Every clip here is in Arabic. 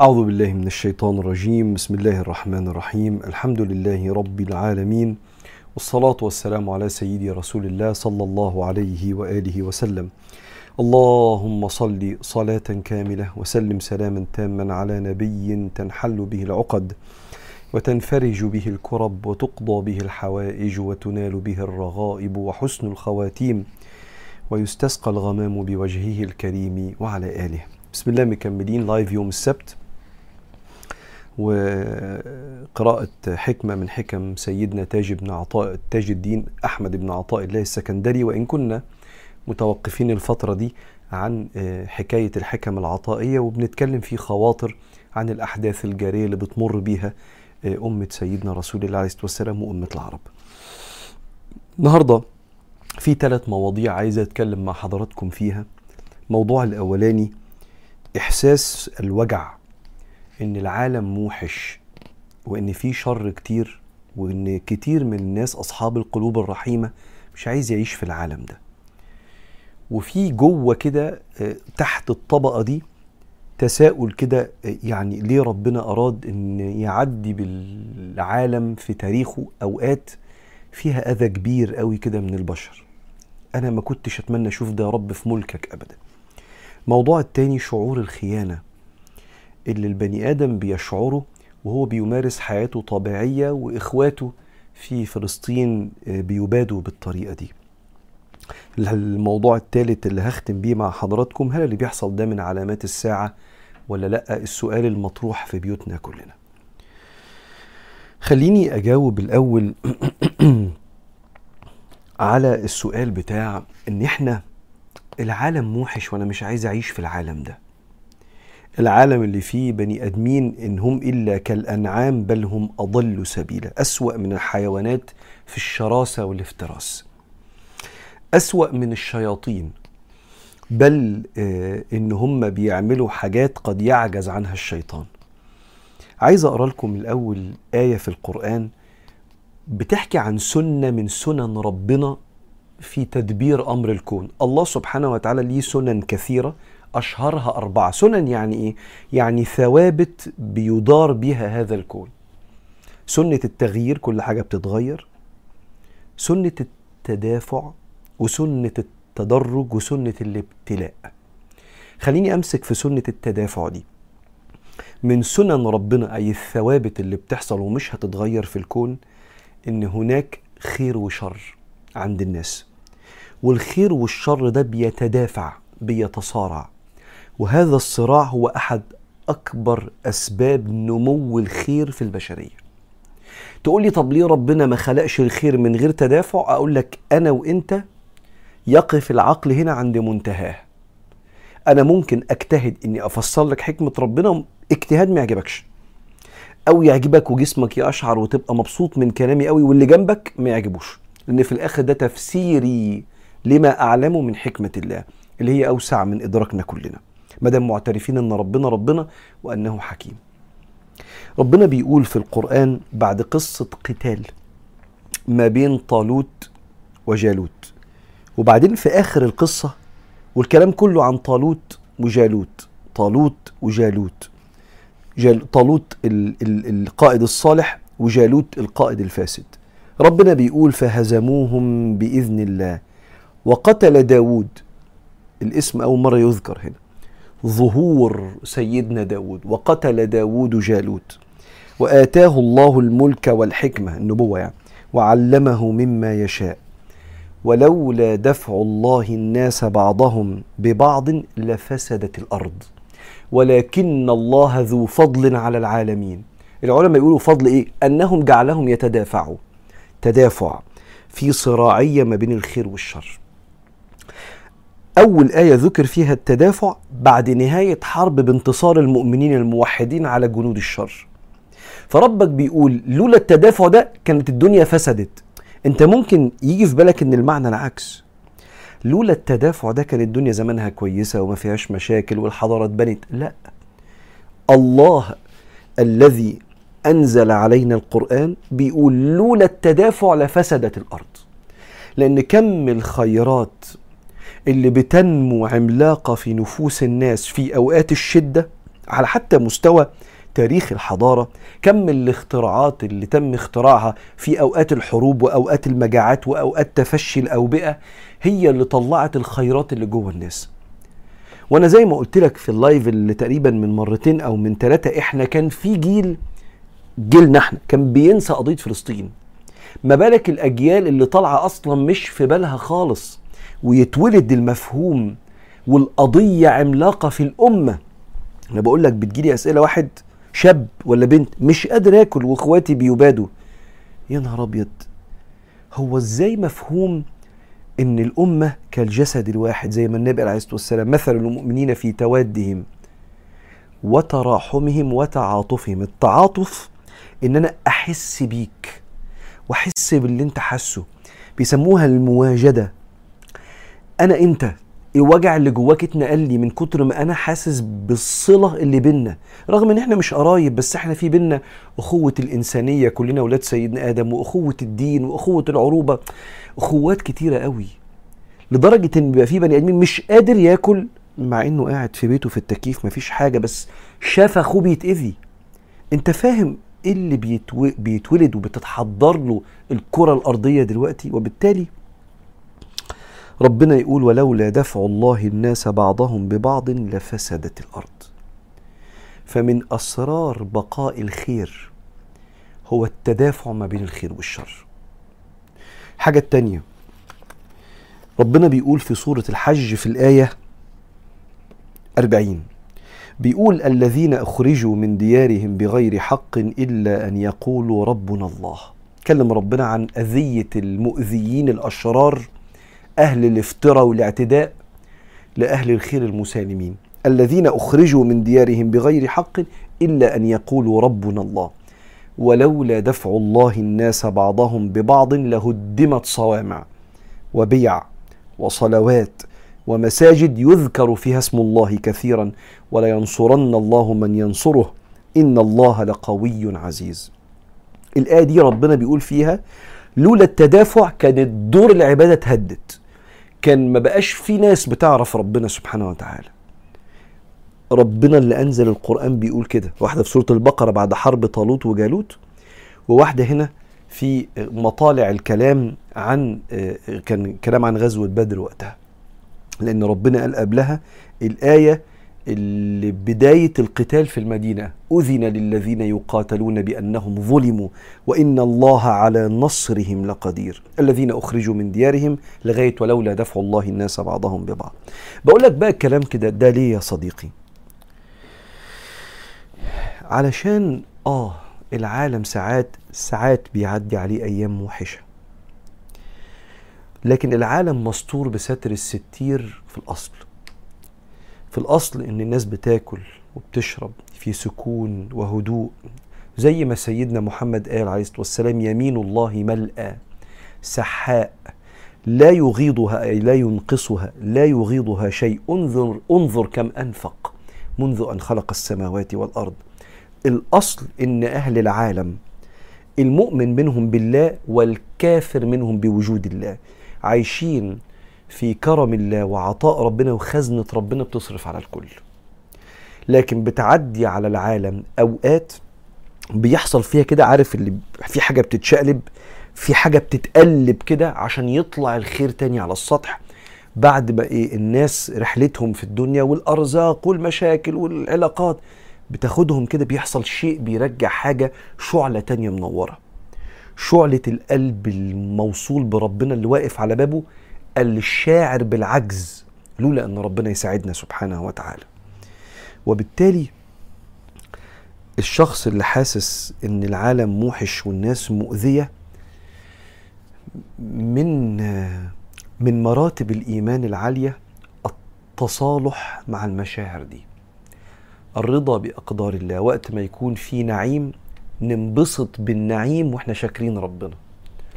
أعوذ بالله من الشيطان الرجيم. بسم الله الرحمن الرحيم. الحمد لله رب العالمين. والصلاة والسلام على سيدي رسول الله صلى الله عليه وآله وسلم. اللهم صل صلاة كاملة وسلم سلاما تاما على نبي تنحل به العقد وتنفرج به الكرب وتقضى به الحوائج وتنال به الرغائب وحسن الخواتيم ويستسقى الغمام بوجهه الكريم وعلى آله. بسم الله مكملين. live يوم السبت. وقراءة حكمة من حكم سيدنا تاج بن عطاء تاج الدين أحمد بن عطاء الله السكندري وإن كنا متوقفين الفترة دي عن حكاية الحكم العطائية وبنتكلم في خواطر عن الأحداث الجارية اللي بتمر بيها أمة سيدنا رسول الله عليه الصلاة والسلام وأمة العرب. النهاردة في ثلاث مواضيع عايز أتكلم مع حضراتكم فيها. الموضوع الأولاني إحساس الوجع. إن العالم موحش وإن في شر كتير وإن كتير من الناس أصحاب القلوب الرحيمة مش عايز يعيش في العالم ده. وفي جوة كده تحت الطبقة دي تساؤل كده يعني ليه ربنا أراد إن يعدي بالعالم في تاريخه أوقات فيها أذى كبير قوي كده من البشر؟ أنا ما كنتش أتمنى أشوف ده يا رب في ملكك أبدا. موضوع التاني شعور الخيانة. اللي البني آدم بيشعره وهو بيمارس حياته طبيعية وإخواته في فلسطين بيبادوا بالطريقة دي. الموضوع الثالث اللي هختم بيه مع حضراتكم هل اللي بيحصل ده من علامات الساعة ولا لأ؟ السؤال المطروح في بيوتنا كلنا. خليني أجاوب الأول على السؤال بتاع إن إحنا العالم موحش وأنا مش عايز أعيش في العالم ده. العالم اللي فيه بني أدمين إن هم إلا كالأنعام بل هم أضل سبيلا. أسوأ من الحيوانات في الشراسة والافتراس. أسوأ من الشياطين بل آه إن هم بيعملوا حاجات قد يعجز عنها الشيطان. عايز أقرأ لكم الأول آية في القرآن بتحكي عن سنة من سنن ربنا في تدبير أمر الكون. الله سبحانه وتعالى ليه سنن كثيرة. أشهرها أربعة. سنن يعني إيه؟ يعني ثوابت بيدار بها هذا الكون. سنة التغيير كل حاجة بتتغير. سنة التدافع وسنة التدرج وسنة الابتلاء. خليني أمسك في سنة التدافع دي. من سنن ربنا أي الثوابت اللي بتحصل ومش هتتغير في الكون إن هناك خير وشر عند الناس. والخير والشر ده بيتدافع بيتصارع. وهذا الصراع هو أحد أكبر أسباب نمو الخير في البشرية. تقول لي طب ليه ربنا ما خلقش الخير من غير تدافع؟ أقول لك أنا وأنت يقف العقل هنا عند منتهاه. أنا ممكن أجتهد إني أفسر لك حكمة ربنا اجتهاد ما يعجبكش. أو يعجبك وجسمك يقشعر وتبقى مبسوط من كلامي قوي واللي جنبك ما يعجبوش. لأن في الآخر ده تفسيري لما أعلمه من حكمة الله اللي هي أوسع من إدراكنا كلنا. ما دام معترفين إن ربنا ربنا وأنه حكيم. ربنا بيقول في القرآن بعد قصة قتال ما بين طالوت وجالوت. وبعدين في آخر القصة والكلام كله عن طالوت وجالوت طالوت وجالوت. جال طالوت ال ال القائد الصالح وجالوت القائد الفاسد. ربنا بيقول فهزموهم بإذن الله. وقتل داود الاسم أول مرة يذكر هنا. ظهور سيدنا داود وقتل داود جالوت. وآتاه الله الملك والحكمة النبوة يعني وعلمه مما يشاء. ولولا دفع الله الناس بعضهم ببعض لفسدت الأرض. ولكن الله ذو فضل على العالمين. العلماء يقولوا فضل إيه؟ أنهم جعلهم يتدافعوا. تدافع في صراعية ما بين الخير والشر. أول آية ذكر فيها التدافع بعد نهاية حرب بانتصار المؤمنين الموحدين على جنود الشر. فربك بيقول لولا التدافع ده كانت الدنيا فسدت. أنت ممكن يجي في بالك إن المعنى العكس. لولا التدافع ده كانت الدنيا زمانها كويسة وما فيهاش مشاكل والحضارة اتبنت لا. الله الذي أنزل علينا القرآن بيقول لولا التدافع لفسدت الأرض. لأن كم الخيرات اللي بتنمو عملاقة في نفوس الناس في أوقات الشدة على حتى مستوى تاريخ الحضارة كم الاختراعات اللي تم اختراعها في أوقات الحروب وأوقات المجاعات وأوقات تفشي الأوبئة هي اللي طلعت الخيرات اللي جوه الناس. وأنا زي ما قلت لك في اللايف اللي تقريبا من مرتين أو من ثلاثة إحنا كان في جيل جيلنا إحنا كان بينسى قضية فلسطين. ما بالك الأجيال اللي طالعة أصلا مش في بالها خالص. ويتولد المفهوم والقضية عملاقة في الأمة. أنا بقول لك بتجيلي أسئلة واحد شاب ولا بنت مش قادر آكل وإخواتي بيبادوا. يا نهار أبيض. هو إزاي مفهوم إن الأمة كالجسد الواحد زي ما النبي عليه الصلاة والسلام مثل المؤمنين في توادهم وتراحمهم وتعاطفهم؟ التعاطف إن أنا أحس بيك وأحس باللي أنت حاسه. بيسموها المواجدة. أنا انت الوجع اللي جواك اتنقل لي من كتر ما أنا حاسس بالصلة اللي بينا. رغم إن إحنا مش قرايب بس إحنا في بينا أخوة الإنسانية كلنا أولاد سيدنا آدم وأخوة الدين وأخوة العروبة. أخوات كتيرة قوي. لدرجة إن بيبقى في بني آدمين مش قادر ياكل مع إنه قاعد في بيته في التكييف مفيش حاجة بس شاف أخوه بيتأذي. أنت فاهم إيه اللي بيتو... بيتولد وبتتحضر له الكرة الأرضية دلوقتي؟ وبالتالي ربنا يقول ولولا دفع الله الناس بعضهم ببعض لفسدت الأرض. فمن أسرار بقاء الخير هو التدافع ما بين الخير والشر. حاجة التانية ربنا بيقول في سورة الحج في الآية 40 بيقول الذين أخرجوا من ديارهم بغير حق إلا أن يقولوا ربنا الله. كلم ربنا عن أذية المؤذيين الأشرار أهل الافتراء والاعتداء لأهل الخير المسالمين الذين أخرجوا من ديارهم بغير حق إلا أن يقولوا ربنا الله. ولولا دفع الله الناس بعضهم ببعض لهدمت صوامع وبيع وصلوات ومساجد يذكر فيها اسم الله كثيرا ولينصرن الله من ينصره. إن الله لقوي عزيز. الآية دي ربنا بيقول فيها لولا التدافع كانت دور العبادة اتهدت كان ما بقاش في ناس بتعرف ربنا سبحانه وتعالى. ربنا اللي أنزل القرآن بيقول كده. واحدة في سورة البقرة بعد حرب طالوت وجالوت وواحدة هنا في مطالع الكلام عن كان كلام عن غزوة بدر وقتها. لأن ربنا قال قبلها الآية بداية القتال في المدينة أذن للذين يقاتلون بأنهم ظلموا وإن الله على نصرهم لقدير. الذين أخرجوا من ديارهم لغاية ولولا دفع الله الناس بعضهم ببعض. بقول لك بقى الكلام كده ده ليه يا صديقي؟ علشان آه العالم ساعات ساعات بيعدي عليه أيام موحشة. لكن العالم مستور بستر الستير في الأصل. في الأصل إن الناس بتاكل وبتشرب في سكون وهدوء زي ما سيدنا محمد قال عليه الصلاة والسلام يمين الله ملأى سحاء لا يغيضها أي لا ينقصها لا يغيضها شيء انظر انظر كم أنفق منذ أن خلق السماوات والأرض. الأصل إن أهل العالم المؤمن منهم بالله والكافر منهم بوجود الله. عايشين في كرم الله وعطاء ربنا وخزنة ربنا بتصرف على الكل. لكن بتعدي على العالم أوقات بيحصل فيها كده عارف اللي في حاجة بتتشقلب في حاجة بتتقلب كده عشان يطلع الخير تاني على السطح. بعد ما إيه الناس رحلتهم في الدنيا والأرزاق والمشاكل والعلاقات بتاخدهم كده بيحصل شيء بيرجع حاجة شعلة تانية منورة. شعلة القلب الموصول بربنا اللي واقف على بابه الشاعر بالعجز لولا أن ربنا يساعدنا سبحانه وتعالى. وبالتالي الشخص اللي حاسس إن العالم موحش والناس مؤذية من من مراتب الإيمان العالية التصالح مع المشاعر دي. الرضا بأقدار الله وقت ما يكون في نعيم ننبسط بالنعيم وإحنا شاكرين ربنا.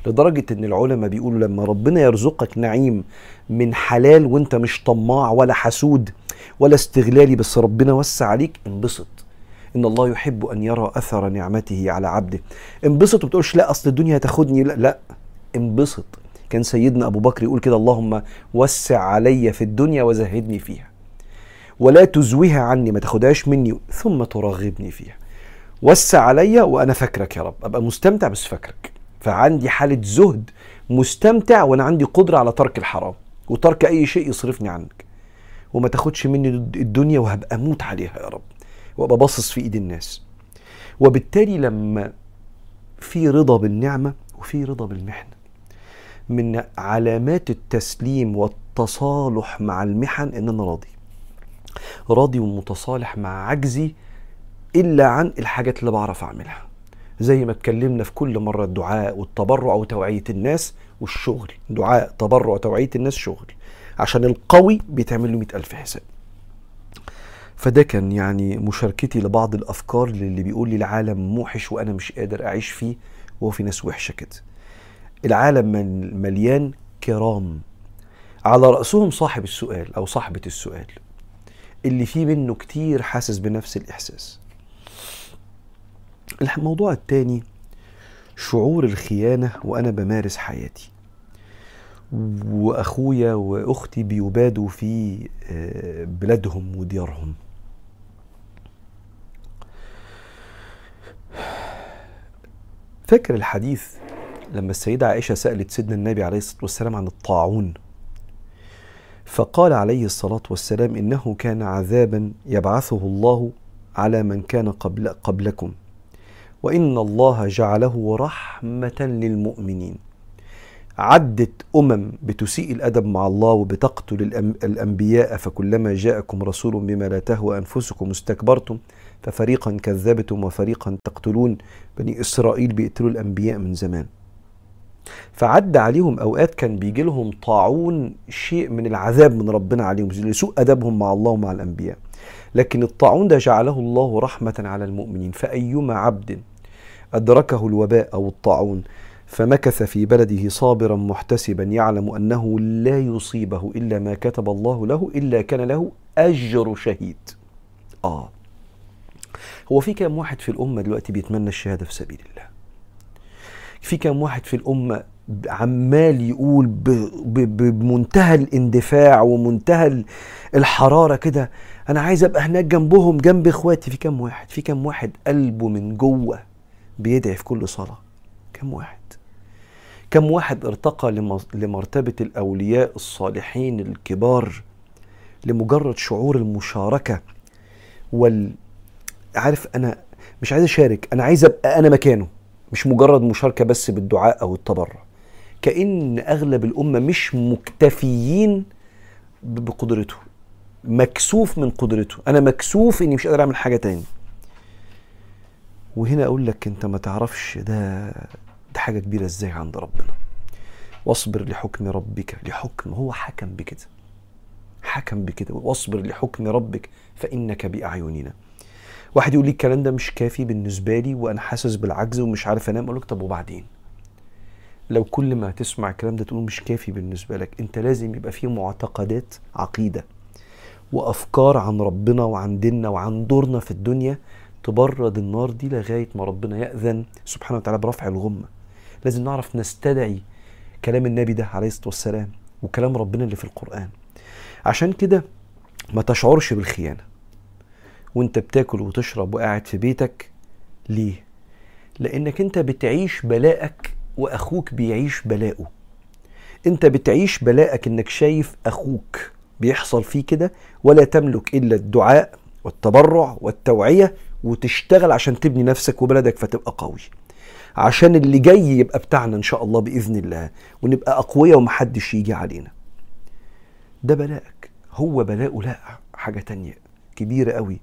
لدرجة إن العلماء بيقولوا لما ربنا يرزقك نعيم من حلال وأنت مش طماع ولا حسود ولا استغلالي بس ربنا وسع عليك انبسط. إن الله يحب أن يرى أثر نعمته على عبده. انبسط وما تقولش لا أصل الدنيا هتاخدني لا لا. انبسط. كان سيدنا أبو بكر يقول كده اللهم وسع علي في الدنيا وزهدني فيها. ولا تزويها عني ما تاخدهاش مني ثم ترغبني فيها. وسع عليا وأنا فاكرك يا رب. أبقى مستمتع بس فاكرك. فعندي حالة زهد مستمتع وأنا عندي قدرة على ترك الحرام وترك أي شيء يصرفني عنك. وما تاخدش مني الدنيا وهبقى أموت عليها يا رب وأبقى باصص في إيد الناس. وبالتالي لما في رضا بالنعمة وفي رضا بالمحنة. من علامات التسليم والتصالح مع المحن إن أنا راضي. راضي ومتصالح مع عجزي إلا عن الحاجات اللي بعرف أعملها. زي ما اتكلمنا في كل مرة الدعاء والتبرع وتوعية الناس والشغل. دعاء تبرع وتوعية الناس شغل. عشان القوي بيتعمل له مئة ألف حساب. فده كان يعني مشاركتي لبعض الأفكار للي بيقول لي العالم موحش وأنا مش قادر أعيش فيه وهو في ناس وحشة كده. العالم مليان كرام. على رأسهم صاحب السؤال أو صاحبة السؤال. اللي فيه منه كتير حاسس بنفس الإحساس. الموضوع التاني شعور الخيانة وأنا بمارس حياتي. وأخويا وأختي بيبادوا في آه، بلادهم وديارهم. فاكر الحديث لما السيدة عائشة سألت سيدنا النبي عليه الصلاة والسلام عن الطاعون؟ فقال عليه الصلاة والسلام إنه كان عذابا يبعثه الله على من كان قبل قبلكم. وإن الله جعله رحمة للمؤمنين. عدت أمم بتسيء الأدب مع الله وبتقتل الأنبياء فكلما جاءكم رسول بما لا تهوى أنفسكم استكبرتم ففريقا كذبتم وفريقا تقتلون. بني إسرائيل بيقتلوا الأنبياء من زمان. فعد عليهم أوقات كان بيجي لهم طاعون شيء من العذاب من ربنا عليهم لسوء أدبهم مع الله ومع الأنبياء. لكن الطاعون ده جعله الله رحمة على المؤمنين. فأيما عبد أدركه الوباء أو الطاعون فمكث في بلده صابرا محتسبا يعلم أنه لا يصيبه إلا ما كتب الله له إلا كان له أجر شهيد. آه. هو في كام واحد في الأمة دلوقتي بيتمنى الشهادة في سبيل الله؟ في كام واحد في الأمة عمال يقول بمنتهى الاندفاع ومنتهى الحرارة كده أنا عايز أبقى هناك جنبهم جنب إخواتي. في كام واحد؟ في كام واحد قلبه من جوه بيدعي في كل صلاة. كم واحد؟ كم واحد ارتقى لمرتبة الأولياء الصالحين الكبار لمجرد شعور المشاركة وال عارف أنا مش عايز أشارك أنا عايز أبقى أنا مكانه. مش مجرد مشاركة بس بالدعاء أو التبرع. كأن أغلب الأمة مش مكتفيين بقدرته. مكسوف من قدرته. أنا مكسوف إني مش قادر أعمل حاجة تاني. وهنا أقول لك أنت ما تعرفش ده ده حاجة كبيرة إزاي عند ربنا. واصبر لحكم ربك لحكم هو حكم بكده. حكم بكده. واصبر لحكم ربك فإنك بأعيننا. واحد يقول لي الكلام ده مش كافي بالنسبة لي وأنا حاسس بالعجز ومش عارف أنام أقول لك طب وبعدين؟ لو كل ما تسمع الكلام ده تقول مش كافي بالنسبة لك أنت لازم يبقى فيه معتقدات عقيدة وأفكار عن ربنا وعن ديننا وعن دورنا في الدنيا تبرد النار دي لغاية ما ربنا يأذن سبحانه وتعالى برفع الغمة. لازم نعرف نستدعي كلام النبي ده عليه الصلاة والسلام وكلام ربنا اللي في القرآن. عشان كده ما تشعرش بالخيانة. وانت بتاكل وتشرب وقاعد في بيتك ليه؟ لأنك انت بتعيش بلاءك وأخوك بيعيش بلاءه انت بتعيش بلاءك انك شايف أخوك بيحصل فيه كده ولا تملك إلا الدعاء والتبرع والتوعية وتشتغل عشان تبني نفسك وبلدك فتبقى قوي. عشان اللي جاي يبقى بتاعنا إن شاء الله بإذن الله ونبقى أقوياء ومحدش يجي علينا. ده بلاءك. هو بلاءه لا حاجة تانية. كبيرة قوي.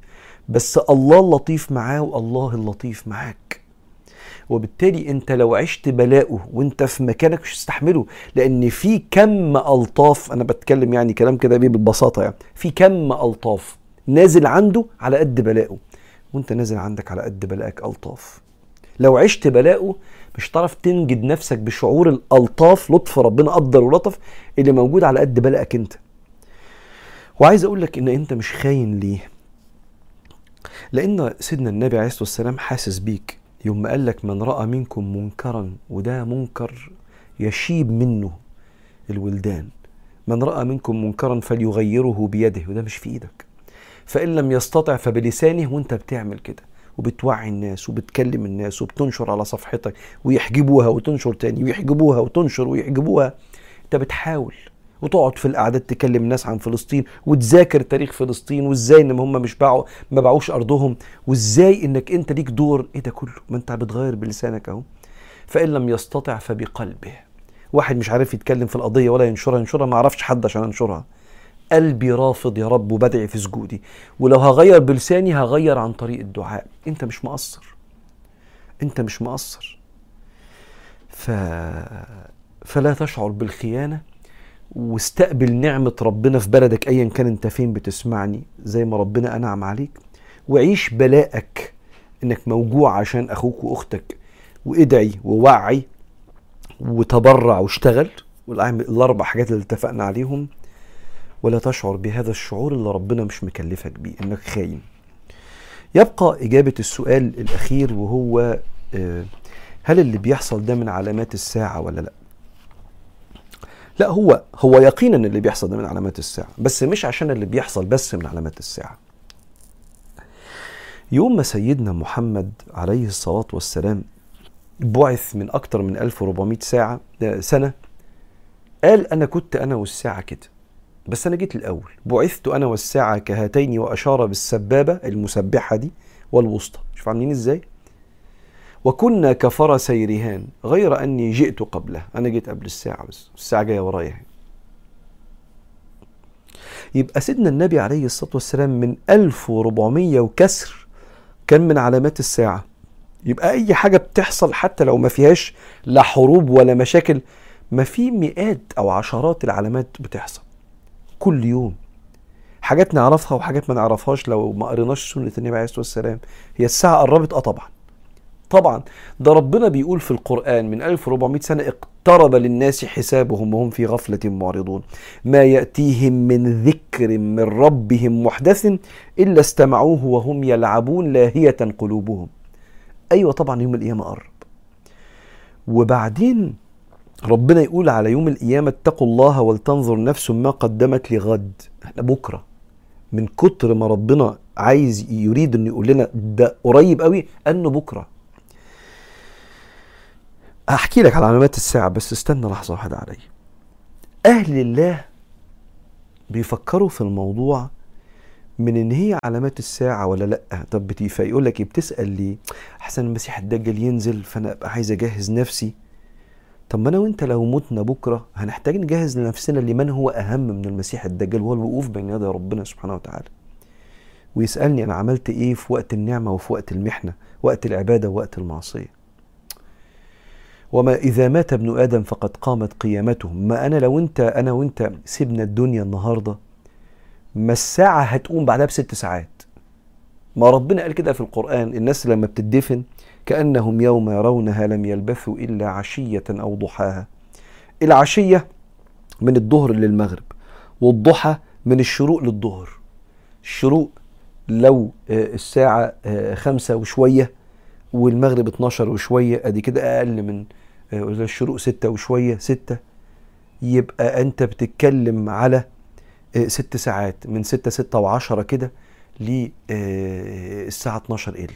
بس الله اللطيف معاه والله اللطيف معاك. وبالتالي أنت لو عشت بلاءه وأنت في مكانك مش تستحمله لأن في كم ألطاف أنا بتكلم يعني كلام كده بيه بالبساطة يعني في كم ألطاف نازل عنده على قد بلاءه وانت نازل عندك على قد بلاءك ألطاف. لو عشت بلاءه مش هتعرف تنجد نفسك بشعور الألطاف لطف ربنا قدر ولطف اللي موجود على قد بلاءك انت. وعايز أقول لك إن أنت مش خاين ليه؟ لأن سيدنا النبي عليه الصلاة والسلام حاسس بيك يوم ما قال لك من رأى منكم منكرا وده منكر يشيب منه الولدان. من رأى منكم منكرا فليغيره بيده وده مش في إيدك. فإن لم يستطع فبلسانه وأنت بتعمل كده وبتوعي الناس وبتكلم الناس وبتنشر على صفحتك ويحجبوها وتنشر تاني ويحجبوها وتنشر ويحجبوها أنت بتحاول. وتقعد في القعدات تكلم ناس عن فلسطين وتذاكر تاريخ فلسطين وإزاي إن هم مش باعوا ما باعوش أرضهم وإزاي إنك أنت ليك دور. إيه ده كله؟ ما أنت بتغير بلسانك أهو. فإن لم يستطع فبقلبه. واحد مش عارف يتكلم في القضية ولا ينشرها ينشرها ما أعرفش حد عشان انشرها قلبي رافض يا رب وبدعي في سجودي. ولو هغير بلساني هغير عن طريق الدعاء. انت مش مقصر. انت مش مقصر. ف... فلا تشعر بالخيانة واستقبل نعمة ربنا في بلدك أيا كان أنت فين بتسمعني زي ما ربنا أنعم عليك. وعيش بلاءك إنك موجوع عشان أخوك وأختك. وادعي ووعي وتبرع واشتغل. الأربع حاجات اللي اتفقنا عليهم. ولا تشعر بهذا الشعور اللي ربنا مش مكلفك بيه إنك خاين. يبقى إجابة السؤال الأخير وهو آه، هل اللي بيحصل ده من علامات الساعة ولا لأ؟ لأ هو هو يقينا اللي بيحصل ده من علامات الساعة بس مش عشان اللي بيحصل بس من علامات الساعة. يوم ما سيدنا محمد عليه الصلاة والسلام بعث من أكتر من 1400 ساعة سنة قال أنا كنت أنا والساعة كده. بس أنا جيت الأول. بعثت أنا والساعة كهاتين وأشار بالسبابة المسبحة دي والوسطى. شوف عاملين إزاي؟ وكنا كفرسي رهان غير أني جئت قبله أنا جيت قبل الساعة بس. الساعة جاية ورايا يبقى سيدنا النبي عليه الصلاة والسلام من 1400 وكسر كان من علامات الساعة. يبقى أي حاجة بتحصل حتى لو ما فيهاش لا حروب ولا مشاكل ما في مئات أو عشرات العلامات بتحصل. كل يوم. حاجات نعرفها وحاجات ما نعرفهاش لو ما قريناش سنة النبي عليه الصلاة والسلام هي الساعة قربت. آه طبعا. طبعا ده ربنا بيقول في القرآن من 1400 سنة اقترب للناس حسابهم وهم في غفلة معرضون. ما يأتيهم من ذكر من ربهم محدث إلا استمعوه وهم يلعبون لاهية قلوبهم. أيوة طبعا يوم القيامة قرب. وبعدين ربنا يقول على يوم القيامة اتقوا الله ولتنظر نفس ما قدمت لغد. إحنا بكرة من كتر ما ربنا عايز يريد انه يقول لنا ده قريب قوي أنه بكرة. هحكي لك على علامات الساعة بس استنى لحظة واحدة علي. أهل الله بيفكروا في الموضوع من إن هي علامات الساعة ولا لأ. طب فيقول لك إيه؟ بتسأل لي احسن المسيح الدجال ينزل فأنا أبقى عايز أجهز نفسي. طب ما أنا وأنت لو متنا بكرة هنحتاج نجهز لنفسنا لمن هو أهم من المسيح الدجال وهو الوقوف بين يدي ربنا سبحانه وتعالى. ويسألني أنا عملت إيه في وقت النعمة وفي وقت المحنة وقت العبادة ووقت المعصية؟ وما إذا مات ابن آدم فقد قامت قيامته. ما أنا لو أنت أنا وأنت سيبنا الدنيا النهاردة ما الساعة هتقوم بعدها بست ساعات. ما ربنا قال كده في القرآن الناس لما بتدفن كأنهم يوم يرونها لم يلبثوا إلا عشية أو ضحاها. العشية من الظهر للمغرب والضحى من الشروق للظهر. الشروق لو آه، الساعة آه، خمسة وشوية والمغرب 12 وشوية أدي كده أقل من آه، الشروق ستة وشوية ستة يبقى أنت بتتكلم على ست ساعات. من ستة ستة وعشرة كده للساعة آه، 12 إلا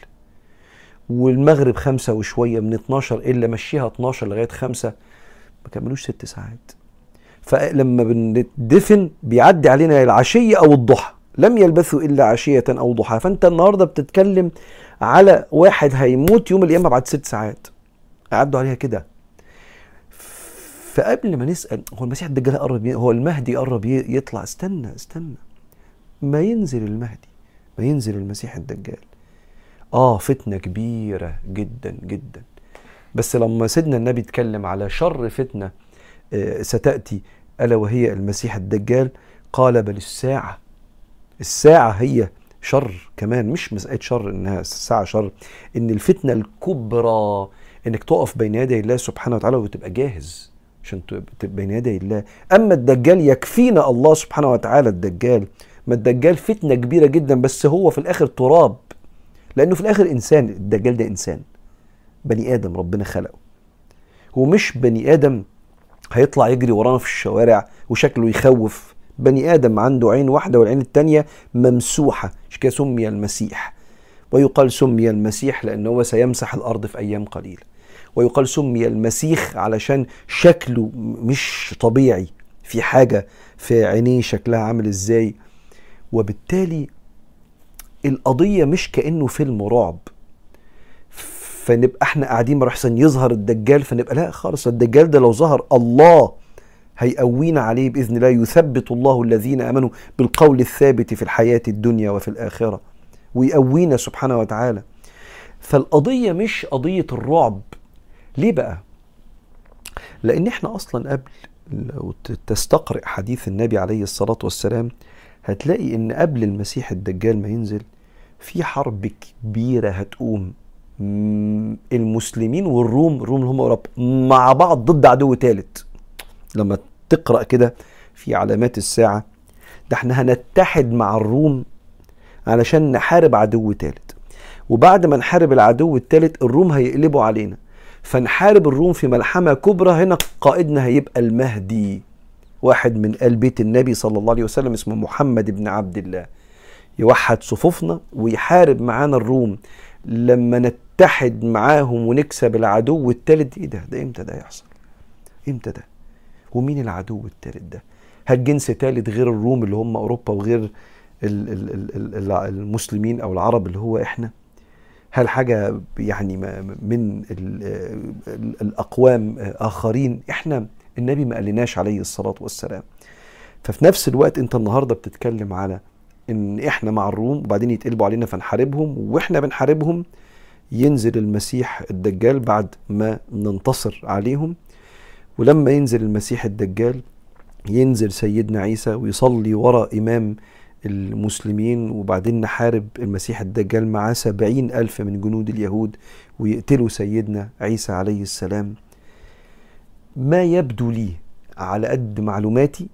والمغرب خمسة وشوية من 12 إلا مشيها 12 لغاية خمسة ما كملوش ست ساعات. فلما بندفن بيعدي علينا العشية أو الضحى. لم يلبثوا إلا عشية أو ضحى. فأنت النهاردة بتتكلم على واحد هيموت يوم القيامة بعد ست ساعات. عدوا عليها كده. فقبل ما نسأل هو المسيح الدجال قرب هو المهدي قرب يطلع. استنى استنى. ما ينزل المهدي؟ ما ينزل المسيح الدجال. آه فتنة كبيرة جدا جدا. بس لما سيدنا النبي اتكلم على شر فتنة آه ستأتي ألا وهي المسيح الدجال قال بل الساعة. الساعة هي شر كمان مش مسألة شر إنها الساعة شر إن الفتنة الكبرى إنك تقف بين يدي الله سبحانه وتعالى وتبقى جاهز عشان تبقى بين يدي الله. أما الدجال يكفينا الله سبحانه وتعالى الدجال. ما الدجال فتنة كبيرة جدا بس هو في الآخر تراب. لأنه في الآخر إنسان الدجال ده إنسان. بني آدم ربنا خلقه. هو مش بني آدم هيطلع يجري ورانا في الشوارع وشكله يخوف. بني آدم عنده عين واحدة والعين الثانية ممسوحة. مش كده؟ سمي المسيح. ويقال سمي المسيح لأنه هو سيمسح الأرض في أيام قليله ويقال سمي المسيح علشان شكله مش طبيعي. في حاجة في عينيه شكلها عامل إزاي؟ وبالتالي القضية مش كأنه فيلم رعب. فنبقى إحنا قاعدين مرحسن يظهر الدجال فنبقى لا خالص الدجال ده لو ظهر الله هيقوينا عليه بإذن الله يثبت الله الذين آمنوا بالقول الثابت في الحياة الدنيا وفي الآخرة ويقوينا سبحانه وتعالى. فالقضية مش قضية الرعب. ليه بقى؟ لأن إحنا أصلا قبل لو تستقرئ حديث النبي عليه الصلاة والسلام هتلاقي إن قبل المسيح الدجال ما ينزل في حرب كبيرة هتقوم. المسلمين والروم الروم اللي هم أوروبا مع بعض ضد عدو ثالث لما تقرأ كده في علامات الساعة ده إحنا هنتحد مع الروم علشان نحارب عدو ثالث وبعد ما نحارب العدو الثالث الروم هيقلبوا علينا. فنحارب الروم في ملحمة كبرى هنا قائدنا هيبقى المهدي. واحد من آل بيت النبي صلى الله عليه وسلم اسمه محمد بن عبد الله. يوحد صفوفنا ويحارب معانا الروم. لما نتحد معاهم ونكسب العدو الثالث إيه ده؟ ده إمتى ده يحصل؟ إمتى ده؟ ومين العدو الثالث ده؟ هل جنس ثالث غير الروم اللي هم أوروبا وغير المسلمين أو العرب اللي هو إحنا؟ هل حاجة يعني من الأقوام آخرين؟ إحنا النبي ما قالناش عليه الصلاة والسلام. ففي نفس الوقت أنت النهاردة بتتكلم على إن إحنا مع الروم وبعدين يتقلبوا علينا فنحاربهم وإحنا بنحاربهم ينزل المسيح الدجال بعد ما ننتصر عليهم. ولما ينزل المسيح الدجال ينزل سيدنا عيسى ويصلي وراء إمام المسلمين وبعدين نحارب المسيح الدجال معاه سبعين ألف من جنود اليهود ويقتلوا سيدنا عيسى عليه السلام. ما يبدو لي على قد معلوماتي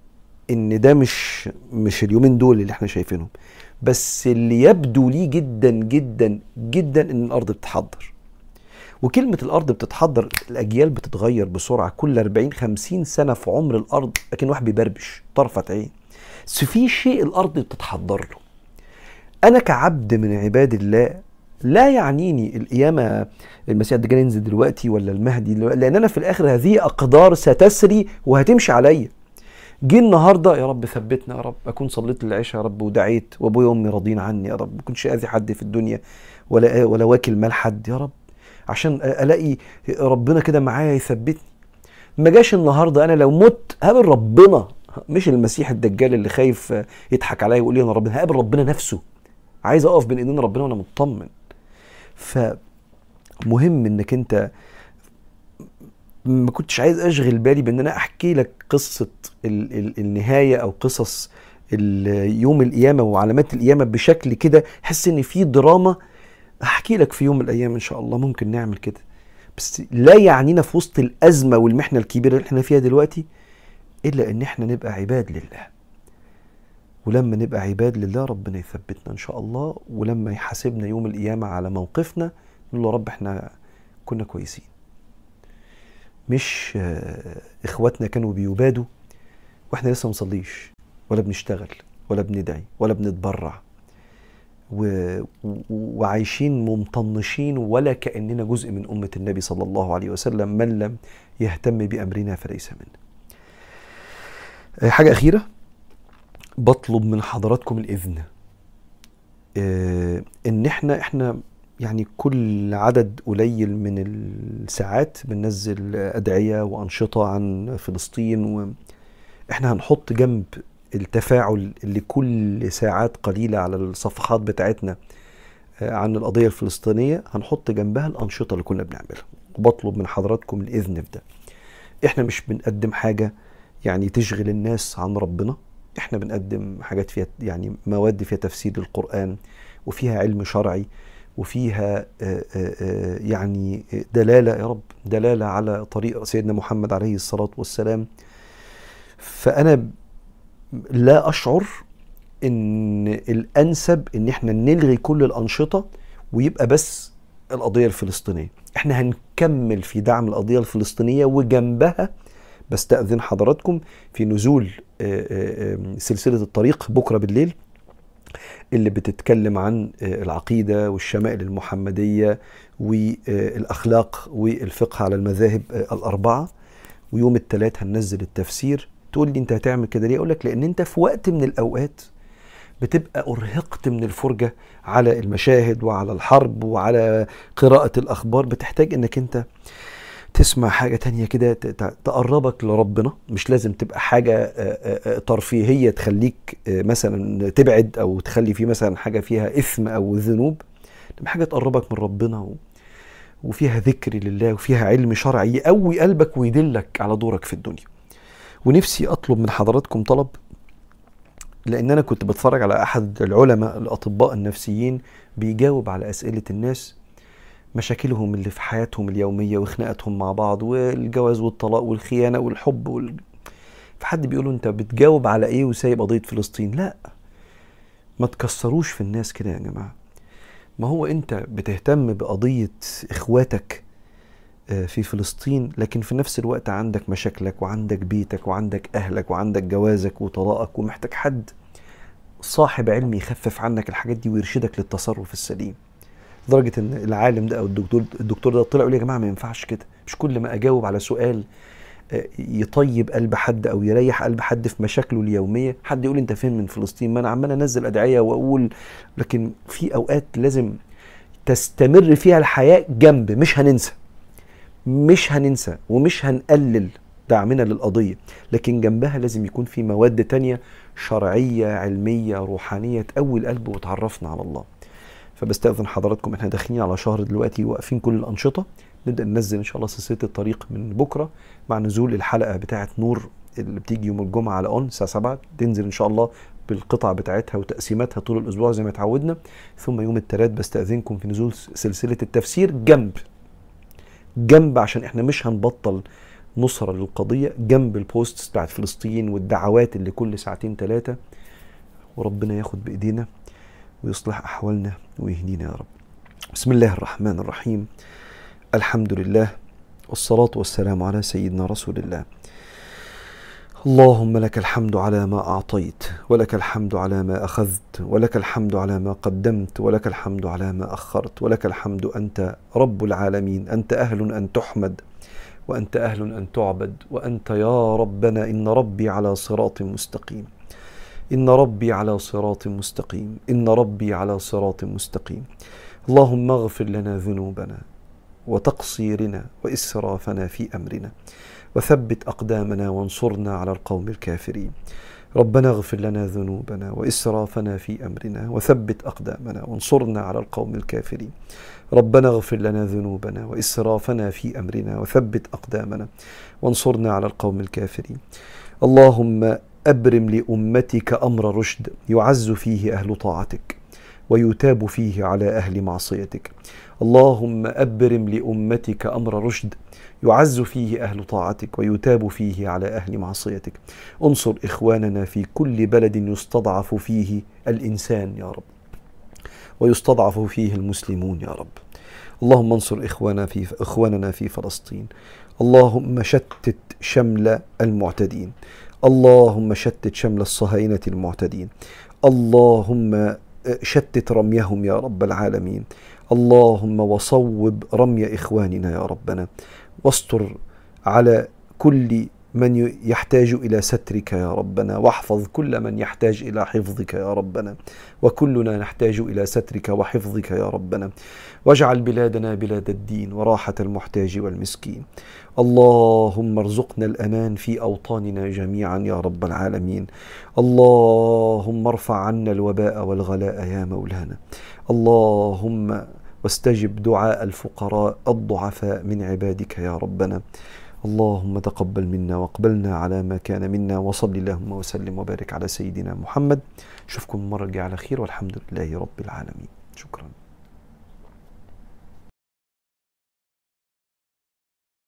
إن ده مش مش اليومين دول اللي إحنا شايفينهم. بس اللي يبدو لي جدا جدا جدا إن الأرض بتتحضر. وكلمة الأرض بتتحضر الأجيال بتتغير بسرعة. كل 40 50 سنة في عمر الأرض لكن واحد بيبربش طرفة عين. بس في شيء الأرض بتتحضر له. أنا كعبد من عباد الله لا يعنيني القيامة المسيح الدجال ينزل دلوقتي ولا المهدي؟ لأن أنا في الآخر هذه أقدار ستسري وهتمشي عليا. جه النهارده يا رب ثبتنا يا رب أكون صليت العشاء يا رب ودعيت وأبويا وأمي راضيين عني يا رب ما كنتش أذي حد في الدنيا ولا ولا واكل مال حد يا رب. عشان ألاقي ربنا كده معايا يثبتني. ما جاش النهارده أنا لو مت هقابل ربنا. مش المسيح الدجال اللي خايف يضحك عليا ويقول لي أنا ربنا هقابل ربنا نفسه. عايز أقف بين إيدين ربنا وأنا مطمن. فمهم إنك أنت ما كنتش عايز أشغل بالي بأن أنا أحكي لك قصة ال ال النهاية أو قصص يوم القيامة وعلامات القيامة بشكل كده. حس إن في دراما احكي لك في يوم من الأيام إن شاء الله ممكن نعمل كده. بس لا يعنينا في وسط الأزمة والمحنة الكبيرة اللي إحنا فيها دلوقتي إلا إن إحنا نبقى عباد لله. ولما نبقى عباد لله ربنا يثبتنا إن شاء الله ولما يحاسبنا يوم القيامة على موقفنا نقول له رب إحنا كنا كويسين. مش إخواتنا كانوا بيبادوا وإحنا لسه مصليش ولا بنشتغل ولا بندعي ولا بنتبرع و... وعايشين ممطنشين ولا كأننا جزء من أمة النبي صلى الله عليه وسلم من لم يهتم بأمرنا فليس منا حاجة أخيرة؟ بطلب من حضراتكم الإذن. إن إحنا إحنا يعني كل عدد قليل من الساعات بننزل أدعية وأنشطة عن فلسطين وإحنا هنحط جنب التفاعل اللي كل ساعات قليلة على الصفحات بتاعتنا عن القضية الفلسطينية هنحط جنبها الأنشطة اللي كنا بنعملها. وبطلب من حضراتكم الإذن في ده. إحنا مش بنقدم حاجة يعني تشغل الناس عن ربنا. إحنا بنقدم حاجات فيها يعني مواد فيها تفسير القرآن وفيها علم شرعي وفيها يعني دلالة يا رب دلالة على طريق سيدنا محمد عليه الصلاة والسلام. فأنا لا أشعر إن الأنسب إن إحنا نلغي كل الأنشطة ويبقى بس القضية الفلسطينية. إحنا هنكمل في دعم القضية الفلسطينية وجنبها. بستأذن حضراتكم في نزول سلسلة الطريق بكرة بالليل اللي بتتكلم عن العقيدة والشمائل المحمدية والأخلاق والفقه على المذاهب الأربعة. ويوم الثلاث هننزل التفسير. تقول لي أنت هتعمل كده ليه؟ أقول لك لأن أنت في وقت من الأوقات بتبقى أرهقت من الفرجة على المشاهد وعلى الحرب وعلى قراءة الأخبار. بتحتاج إنك أنت تسمع حاجة تانية كده تقربك لربنا. مش لازم تبقى حاجة ترفيهية تخليك مثلا تبعد أو تخلي في مثلا حاجة فيها إثم أو ذنوب. تبقى حاجة تقربك من ربنا وفيها ذكر لله وفيها علم شرعي يقوي قلبك ويدلك على دورك في الدنيا. ونفسي أطلب من حضراتكم طلب لأن أنا كنت بتفرج على أحد العلماء الأطباء النفسيين بيجاوب على أسئلة الناس مشاكلهم اللي في حياتهم اليومية وخناقاتهم مع بعض والجواز والطلاق والخيانة والحب وال... فحد بيقول أنت بتجاوب على إيه وسايب قضية فلسطين؟ لا. ما تكسروش في الناس كده يا جماعة. ما هو أنت بتهتم بقضية إخواتك في فلسطين لكن في نفس الوقت عندك مشاكلك وعندك بيتك وعندك أهلك وعندك جوازك وطلاقك ومحتاج حد صاحب علم يخفف عنك الحاجات دي ويرشدك للتصرف السليم. لدرجه إن العالم ده أو الدكتور الدكتور ده طلع يقول يا جماعة ما ينفعش كده. مش كل ما أجاوب على سؤال يطيب قلب حد أو يريح قلب حد في مشاكله اليومية حد يقول أنت فين من فلسطين؟ ما أنا عمال أنزل أدعية وأقول لكن في أوقات لازم تستمر فيها الحياة جنب مش هننسى. مش هننسى ومش هنقلل دعمنا للقضية لكن جنبها لازم يكون في مواد تانية شرعية علمية روحانية تقوي القلب وتعرفنا على الله. فبستأذن حضراتكم. إحنا داخلين على شهر دلوقتي واقفين كل الأنشطة. نبدأ ننزل إن شاء الله سلسلة الطريق من بكرة مع نزول الحلقة بتاعة نور اللي بتيجي يوم الجمعة على أون الساعة 7 تنزل إن شاء الله بالقطع بتاعتها وتقسيماتها طول الأسبوع زي ما اتعودنا. ثم يوم الثلاث بستأذنكم في نزول سلسلة التفسير جنب جنب عشان إحنا مش هنبطل نصرة للقضية جنب البوستس بتاعت فلسطين والدعوات اللي كل ساعتين ثلاثة وربنا ياخد بإيدينا. ويصلح أحوالنا ويهدينا يا رب. بسم الله الرحمن الرحيم. الحمد لله والصلاة والسلام على سيدنا رسول الله. اللهم لك الحمد على ما أعطيت ولك الحمد على ما أخذت ولك الحمد على ما قدمت ولك الحمد على ما أخرت ولك الحمد أنت رب العالمين أنت أهل أن تحمد وأنت أهل أن تعبد وأنت يا ربنا إن ربي على صراط مستقيم. إن ربي على صراط مستقيم. إن ربي على صراط مستقيم. اللهم اغفر لنا ذنوبنا وتقصيرنا وإسرافنا في أمرنا. وثبت أقدامنا وانصرنا على القوم الكافرين. ربنا اغفر لنا ذنوبنا وإسرافنا في أمرنا. وثبت أقدامنا وانصرنا على القوم الكافرين. ربنا اغفر لنا ذنوبنا وإسرافنا في أمرنا. وثبت أقدامنا وانصرنا على القوم الكافرين. اللهم أبرم لأمتك أمر رشد يعز فيه أهل طاعتك ويتاب فيه على أهل معصيتك. اللهم أبرم لأمتك أمر رشد يعز فيه أهل طاعتك ويتاب فيه على أهل معصيتك. انصر إخواننا في كل بلد يستضعف فيه الإنسان يا رب ويستضعف فيه المسلمون يا رب. اللهم انصر إخوانا في إخواننا في فلسطين. اللهم شتت شمل المعتدين. اللهم شتت شمل الصهاينة المعتدين. اللهم شتت رميهم يا رب العالمين. اللهم وصوب رمي إخواننا يا ربنا. واستر على كل من يحتاج إلى سترك يا ربنا. واحفظ كل من يحتاج إلى حفظك يا ربنا. وكلنا نحتاج إلى سترك وحفظك يا ربنا. واجعل بلادنا بلاد الدين وراحة المحتاج والمسكين. اللهم ارزقنا الأمان في أوطاننا جميعا يا رب العالمين. اللهم ارفع عنا الوباء والغلاء يا مولانا. اللهم واستجب دعاء الفقراء الضعفاء من عبادك يا ربنا. اللهم تقبل منا واقبلنا على ما كان منا وصل اللهم وسلم وبارك على سيدنا محمد. أشوفكم المره الجايه على خير والحمد لله رب العالمين. شكرا.